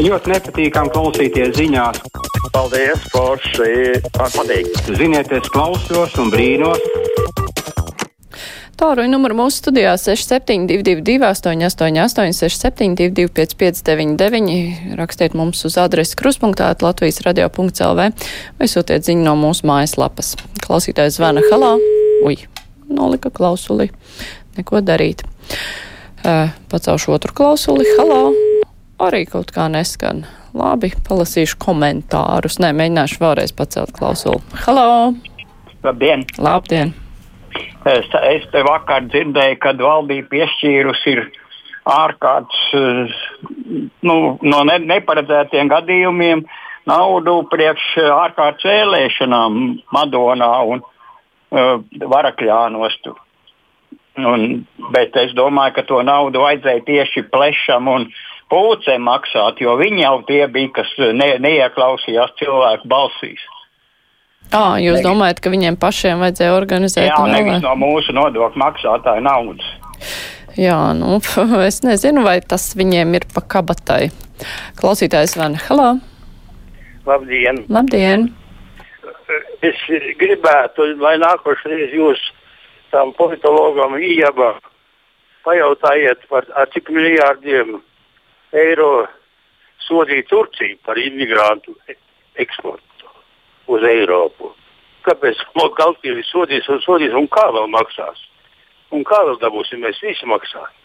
Ļoti nepatīkami klausīties ziņās. Paldies, Forši. Patīk. Ziniet, es klausos un brīnos. Tāruņa numuru mūsu studijā 6722, 888, 672, 559, rakstiet mums uz adresi kruspunktā, Latvijas radio.clv vai sūtiet ziņu no mūsu mājaslapas. Klausītājs zvana halā. Ui, nolika klausuli. Neko darīt. Uh, pacelšu otru klausuli. Halā. Arī kaut kā neskan. Labi, palasīšu komentārus. Nē, mēģināšu vēlreiz pacelt klausuli. Halā. Labdien! Labdien! Es, es te vakar dzirdēju, kad valdība piešķīrusi ir ārkārtas, nu, no ne, neparedzētiem gadījumiem naudu priekš ārkārtas vēlēšanām Madonā un uh, Varakļānos. Un, bet es domāju, ka to naudu vajadzēja tieši plešam un pūcēm maksāt, jo viņi jau tie bija, kas ne, neieklausījās cilvēku balsīs. À, jūs domājat, ka viņiem pašiem vajadzēja organizēt? Jā, nevis no mūsu nodokļu maksātāju naudas. Jā, nu, es nezinu, vai tas viņiem ir pa kabatai. Klausītājs Vana, halā! Labdien! Labdien! Es gribētu, lai nākošais jūs tam politologam Ijaba pajautājiet par ar cik miljārdiem eiro sodīja Turcija par imigrantu eksportu uz Eiropu. Kāpēc Galtkrievi sodīs un sodīs un kā vēl maksās? Un kā vēl dabūsim, mēs visi maksājam.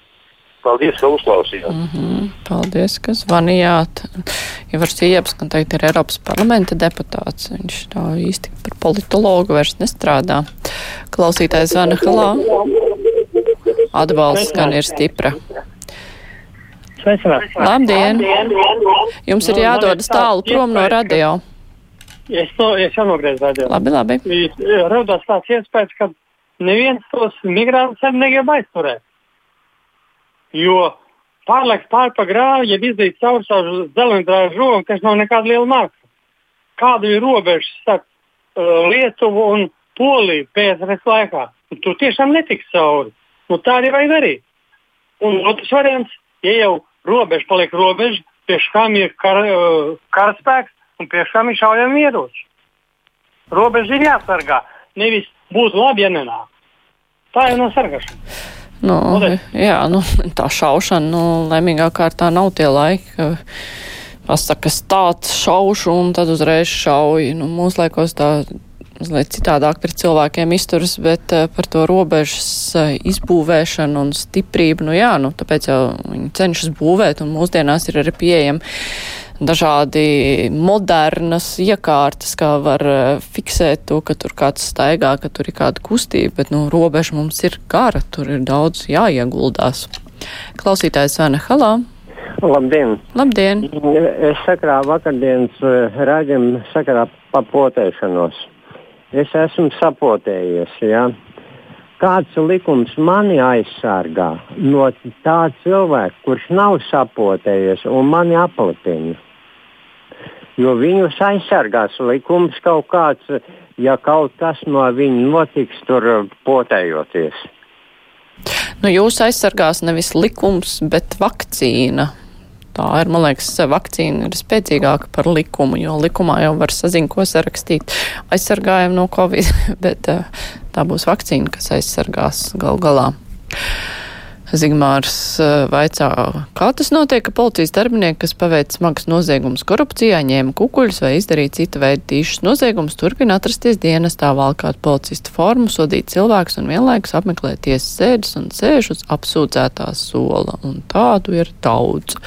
Paldies, ka uzklausījāt. Mm -hmm. Paldies, ka zvanījāt. Ivars Ieps, ka tagad ir Eiropas parlamenta deputāts. Viņš tā īsti par politologu vairs nestrādā. Klausītājs zvana halā. Atbalsts gan ir stipra. Labdien! Jums ir jādodas tālu prom no radio. Es, to, es jau nogriezu radio. Labi, labi. Radās tāds iespējas, ka neviens tos migrantus negrib aizturēt. Jo pārliekt pāri pa grāvu, ja izdīt cauri savu zelengrāzu žogu, kas nav nekāda liela māksla. Kāda ir robeža starp uh, Lietuvu un Poliju PSRS laikā? Tur tiešām netiks cauri. Nu, tā arī vajag darīt. Un otrs variants, ja jau robeža paliek robeža, pie šām ir kar, uh, karaspēks, un tiešām ir šaujami ieroči. Robeža ir jāsargā, nevis būs labi, ja nenāk. Tā jau nav sargāšana. Nu, jā, nu, tā šaušana, nu, laimīgā kārtā nav tie laiki, ka pasaka, tāds šaušu un tad uzreiz šauj. Nu, mūsu laikos tā mazliet citādāk pret cilvēkiem izturas, bet uh, par to robežas uh, izbūvēšanu un stiprību, nu jā, nu, tāpēc jau viņi cenšas būvēt un mūsdienās ir arī pieejami dažādi modernas iekārtas, kā var eh, fiksēt to, ka tur kāds staigā, ka tur ir kāda kustība, bet, nu, robeža mums ir gara, tur ir daudz jāieguldās. Klausītājs Vana Halā. Labdien! Labdien! Es sakrā vakardienas eh, raidījumu sakarā pa potēšanos. Es esmu sapotējies. Ja? kāds likums mani aizsargā no tā cilvēka, kurš nav sapotējies un mani aplipina. Jo viņus aizsargās likums kaut kāds, ja kaut kas no viņa notiks, tur potējoties. Nu, jūs aizsargās nevis likums, bet vakcīna. Tā ir, man liekas, vakcīna ir spēcīgāka par likumu, jo likumā jau var sazin, ko sarakstīt aizsargājumu no Covid, bet uh, tā būs vakcīna, kas aizsargās gal galā. Zigmārs uh, vaicā, kā tas notiek, ka policijas darbinieki, kas paveic smagas noziegumus korupcijā, ņēma kukuļus vai izdarīja cita veida tīšas noziegumus, turpina atrasties dienestā, valkāt policista formu, sodīt cilvēkus un vienlaikus apmeklēt tiesas sēdes un sēž uz apsūdzētā sola. Un tādu ir daudz.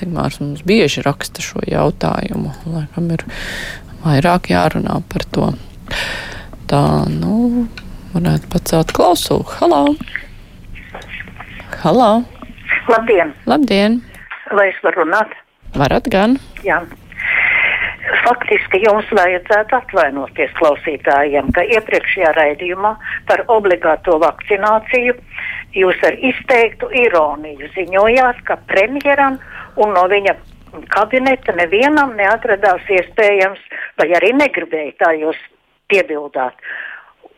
Zigmārs mums bieži raksta šo jautājumu. Laikam ir vairāk jārunā par to. Tā, nu, varētu pacelt klausulu. Halo! Halo! Labdien! Labdien! Vai es varu runāt? Varat gan. Jā. Faktiski jums vajadzētu atvainoties klausītājiem, ka iepriekšējā raidījumā par obligāto vakcināciju jūs ar izteiktu ironiju ziņojāt, ka premjeram un no viņa kabineta nevienam neatradās iespējams, vai arī negribēja tā jūs piebildāt,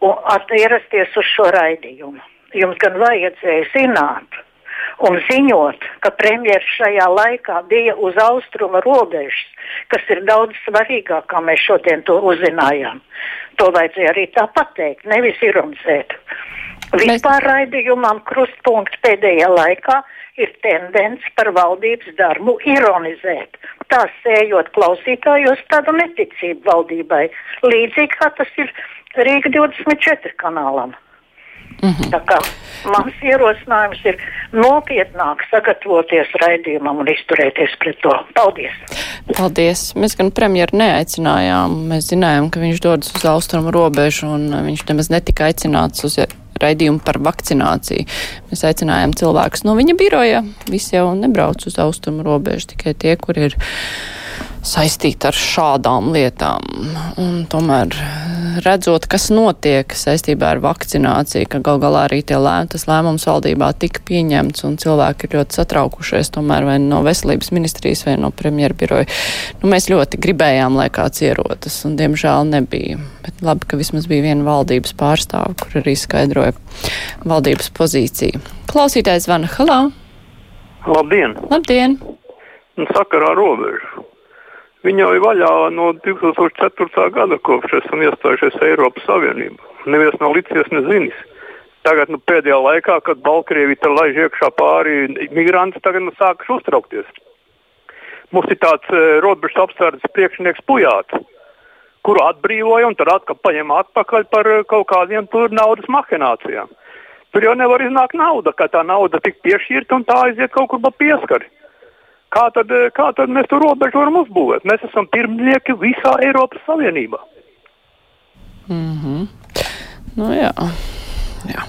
un ierasties uz šo raidījumu. Jums gan vajadzēja zināt, un ziņot, ka premjeras šajā laikā bija uz austruma robežas, kas ir daudz svarīgāk, kā mēs šodien to uzzinājām. To vajadzēja arī tā pateikt, nevis ironizēt. Vispār raidījumam krustpunkts pēdējā laikā ir tendence par valdības darbu ironizēt. Tā sējot klausītājos tādu neticību valdībai, līdzīgi kā tas ir Rīga 24 kanālam. Mm -hmm. Tā kā mans ierosinājums ir nopietnāk sagatavoties raidījumam un izturēties pret to. Paldies! Paldies! Mēs gan premjeru neaicinājām. Mēs zinājām, ka viņš dodas uz austrumu robežu un viņš nemaz netika aicināts uz raidījumu par vakcināciju. Mēs aicinājām cilvēkus no viņa biroja. Visi jau nebrauc uz austrumu robežu, tikai tie, kur ir saistīti ar šādām lietām. Un tomēr redzot, kas notiek saistībā ar vakcināciju, ka gal galā arī tie lēm, tas lēmums valdībā tika pieņemts un cilvēki ir ļoti satraukušies tomēr vai no veselības ministrijas vai no premjerbiroja. Nu, mēs ļoti gribējām, lai kāds ierodas un diemžēl nebija. Bet labi, ka vismaz bija viena valdības pārstāva, kur arī skaidroja valdības pozīciju. Klausītājs zvana Halā. Labdien! Labdien! Sakarā robežu. Viņa jau ir vaļā no 2004. gada, kopš esam iestājušies Eiropas Savienībā. Neviens nav licies nezinis. Tagad nu, pēdējā laikā, kad Baltkrievija tur laiž iekšā pāri migrantus, tagad nu, sākas uztraukties. Mums ir tāds e, robežas apsardzes priekšnieks Pujāts, kuru atbrīvoja un tad atkal paņem atpakaļ par e, kaut kādiem naudas mahinācijām. Tur jau nevar iznākt nauda, ka tā nauda tik piešķirta un tā aiziet kaut kur pa pieskari. Kā tad, eh, kā tad mēs to robežu varam uzbūvēt? Mēs esam pirmnieki visā Eiropas Savienībā. Mm -hmm. nu, jā. jā.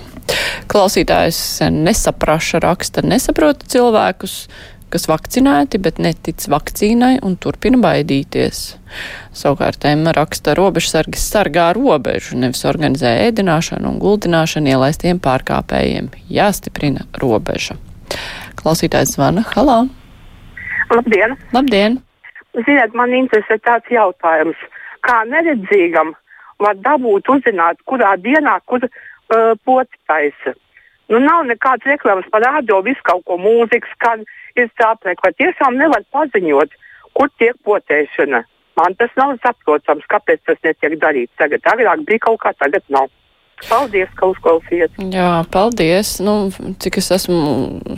Klausītājs nesapraša raksta, nesaprota cilvēkus, kas vakcinēti, bet netic vakcīnai un turpina baidīties. Savukārt Emma raksta, robežsargi sargā robežu, nevis organizē ēdināšanu un guldināšanu ielaistiem pārkāpējiem. Jāstiprina robeža. Klausītājs zvana, halā! Labdien! Labdien. Ziniet, man interesē tāds jautājums. Kā neredzīgam var dabūt uzzināt, kurā dienā, kur uh, poci taisa? Nu, nav nekāds reklāmas par rādio, visu kaut ko mūzikas, kad ir sāpēk, vai tiešām nevar paziņot, kur tiek potēšana. Man tas nav saprotams, kāpēc tas netiek darīts tagad. Agrāk bija kaut kā, tagad nav. Paldies, ka uzklausījāt. Jā, paldies. Nu, cik es esmu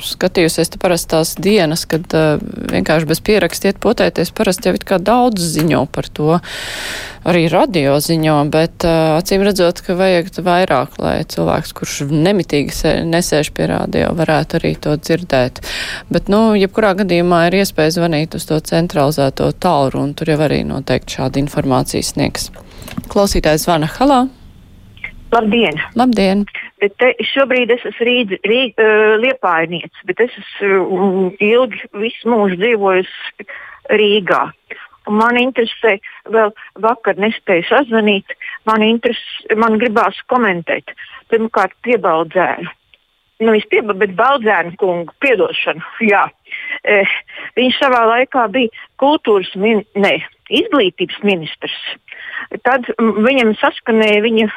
skatījusies, te parasti tās dienas, kad uh, vienkārši bez pierakstiet potēties, parasti jau it kā daudz ziņo par to. Arī radio ziņo, bet uh, acīm redzot, ka vajag vairāk, lai cilvēks, kurš nemitīgi sē, nesēž pie radio, varētu arī to dzirdēt. Bet, nu, jebkurā gadījumā ir iespēja zvanīt uz to centralizēto tālruni, tur jau arī noteikti šāda informācija sniegs. Klausītājs zvana Halā. Labdien! Labdien. Bet te, šobrīd es esmu Rīga, Rīga, uh, liepājniece, bet es esmu uh, ilgi visu mūžu dzīvojusi Rīgā. Un man interesē, vēl vakar nespēju sazvanīt, man, interesē, man gribās komentēt. Pirmkārt, piebaldzēnu. Nu, viņš pieba, bet Baldzēna kungu piedošanu. Jā. E, viņš savā laikā bija kultūras, min, ne, izglītības ministrs. Tad viņam saskanēja viņa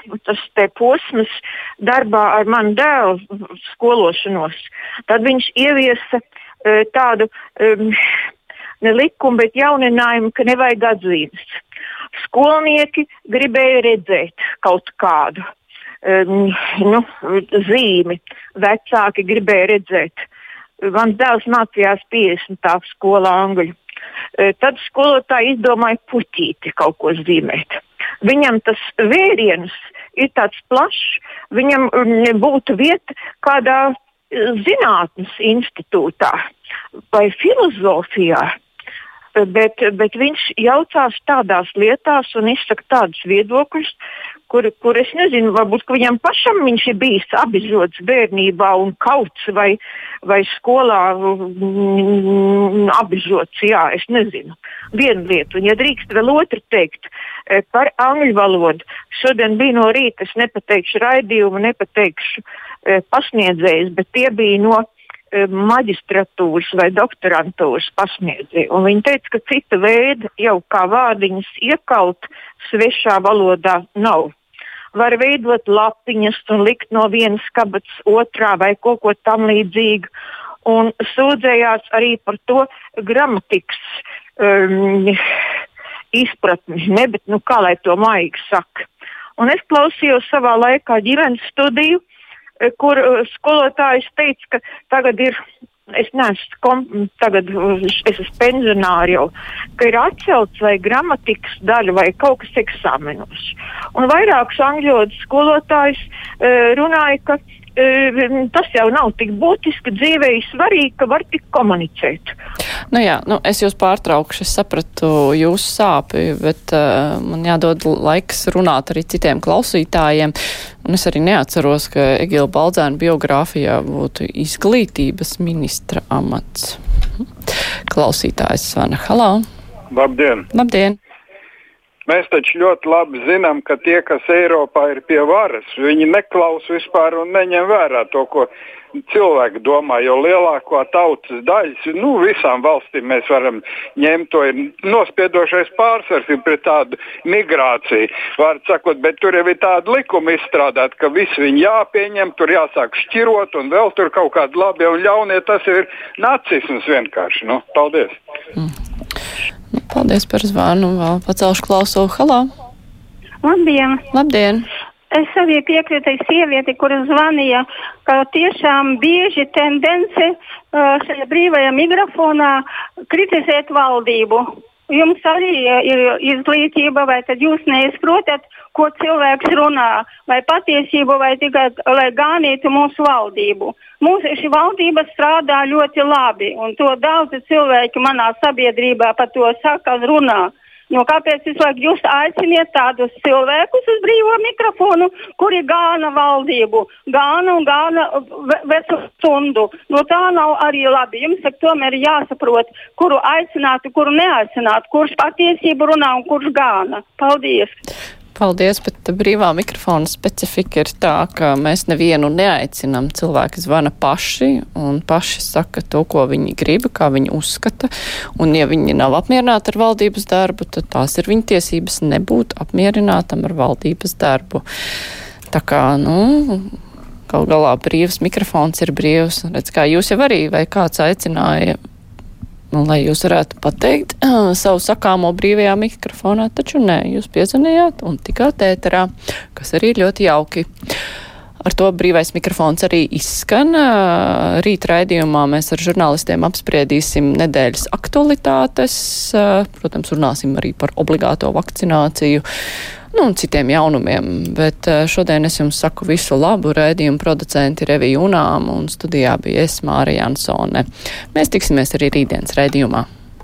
posms darbā ar manu dēlu skološanos. Tad viņš ieviesa uh, tādu um, ne likumu, bet jauninājumu, ka nevajag atzīmes. Skolnieki gribēja redzēt kaut kādu um, nu, zīmi, vecāki gribēja redzēt. Mans dēls mācījās 50. skolā angļu Tad skolotāji izdomāja puķīti kaut ko zīmēt. Viņam tas vēriens ir tāds plašs, viņam būtu vieta kādā zinātnes institūtā vai filozofijā. Bet, bet viņš jaucās tādās lietās un izsaka tādus viedokļus, kur, kur es nezinu, varbūt viņam pašam viņš ir bijis apziņots bērnībā un kauts vai, vai skolā mm, apziņots. Jā, es nezinu. Vienu lietu, un ja drīkst vēl otru teikt e, par angļu valodu. Šodien bija no rīta, es nepateikšu raidījumu, nepateikšu e, pasniedzējus, bet tie bija no maģistratūras vai doktorantūras pasniedzēji. Viņi teica, ka cita veida jau kā vārdiņas iekalt svešā valodā nav. var veidot lapiņas un likt no vienas kabatas otrā vai kaut ko tam līdzīgu. Un sūdzējās arī par to gramatikas um, izpratni, ne, bet nu, kā lai to maigi saka. Un es klausījos savā laikā ģimenes studiju, eh, kur uh, skolotājs teica, ka tagad ir es neesmu kom, tagad, es esmu pensionāri jau, ka ir atcelts vai gramatikas daļa vai kaut kas eksāmenos. Un vairākus angļu valodas skolotājus e, runāja, ka tas jau nav tik būtiski dzīvē, svarīgi, ka var tik komunicēt. Nu jā, nu es jūs pārtraukšu, es sapratu jūsu sāpi, bet uh, man jādod laiks runāt arī citiem klausītājiem. Un es arī neatceros, ka Egila Baldzēna biogrāfijā būtu izglītības ministra amats. Klausītājs Svana Halā. Labdien! Labdien! Mēs taču ļoti labi zinām, ka tie, kas Eiropā ir pie varas, viņi neklausa vispār un neņem vērā to, ko cilvēki domā, jo lielāko tautas daļas, nu, visām valstīm mēs varam ņemt to ir nospiedošais pārsvars pret tādu migrāciju. Var sakot, bet tur jau ir tāda likuma izstrādāta, ka visi viņi jāpieņem, tur jāsāk šķirot un vēl tur kaut kādi labi un ļaunie. Tas ir nacisms vienkārši. Nu, paldies! Mm. Paldies par zvanu. Vēl pacelšu klausu. Halā! Labdien! Labdien! Es arī piekrītu sievieti, kura zvanīja, ka tiešām bieži tendence uh, šajā brīvajā mikrofonā kritizēt valdību. Jums arī ir izglītība, vai tad jūs neizprotat, ko cilvēks runā, vai patiesību, vai tikai lai gānītu mūsu valdību. Mūsu šī valdība strādā ļoti labi, un to daudzi cilvēki manā sabiedrībā par to saka un runā. Nu, kāpēc visu laiku jūs aiciniet tādus cilvēkus uz brīvo mikrofonu, kuri gāna valdību, gāna un gāna vecu stundu? Nu, tā nav arī labi. Jums tak, tomēr ir jāsaprot, kuru aicināt, kuru neaicināt, kurš patiesību runā un kurš gāna. Paldies! Paldies, bet brīvā mikrofona specifika ir tā, ka mēs nevienu neaicinām. Cilvēki zvana paši un paši saka to, ko viņi grib, kā viņi uzskata. Un ja viņi nav apmierināti ar valdības darbu, tad tās ir viņa tiesības nebūt apmierinātam ar valdības darbu. Tā kā, nu, Galu galā brīvs mikrofons ir brīvs. Redz, kā jūs jau arī, vai kāds aicināja Un, lai jūs varētu pateikt uh, savu sakāmo brīvajā mikrofonā, taču nē, jūs piezvanījāt un tikāt ēterā, kas arī ir ļoti jauki. Ar to brīvais mikrofons arī izskan. Rīt raidījumā mēs ar žurnālistiem apspriedīsim nedēļas aktualitātes. Protams, runāsim arī par obligāto vakcināciju nu, un citiem jaunumiem. Bet šodien es jums saku visu labu raidījumu producenti Reviju Unām un studijā bija es Māra Jansone. Mēs tiksimies arī rītdienas raidījumā.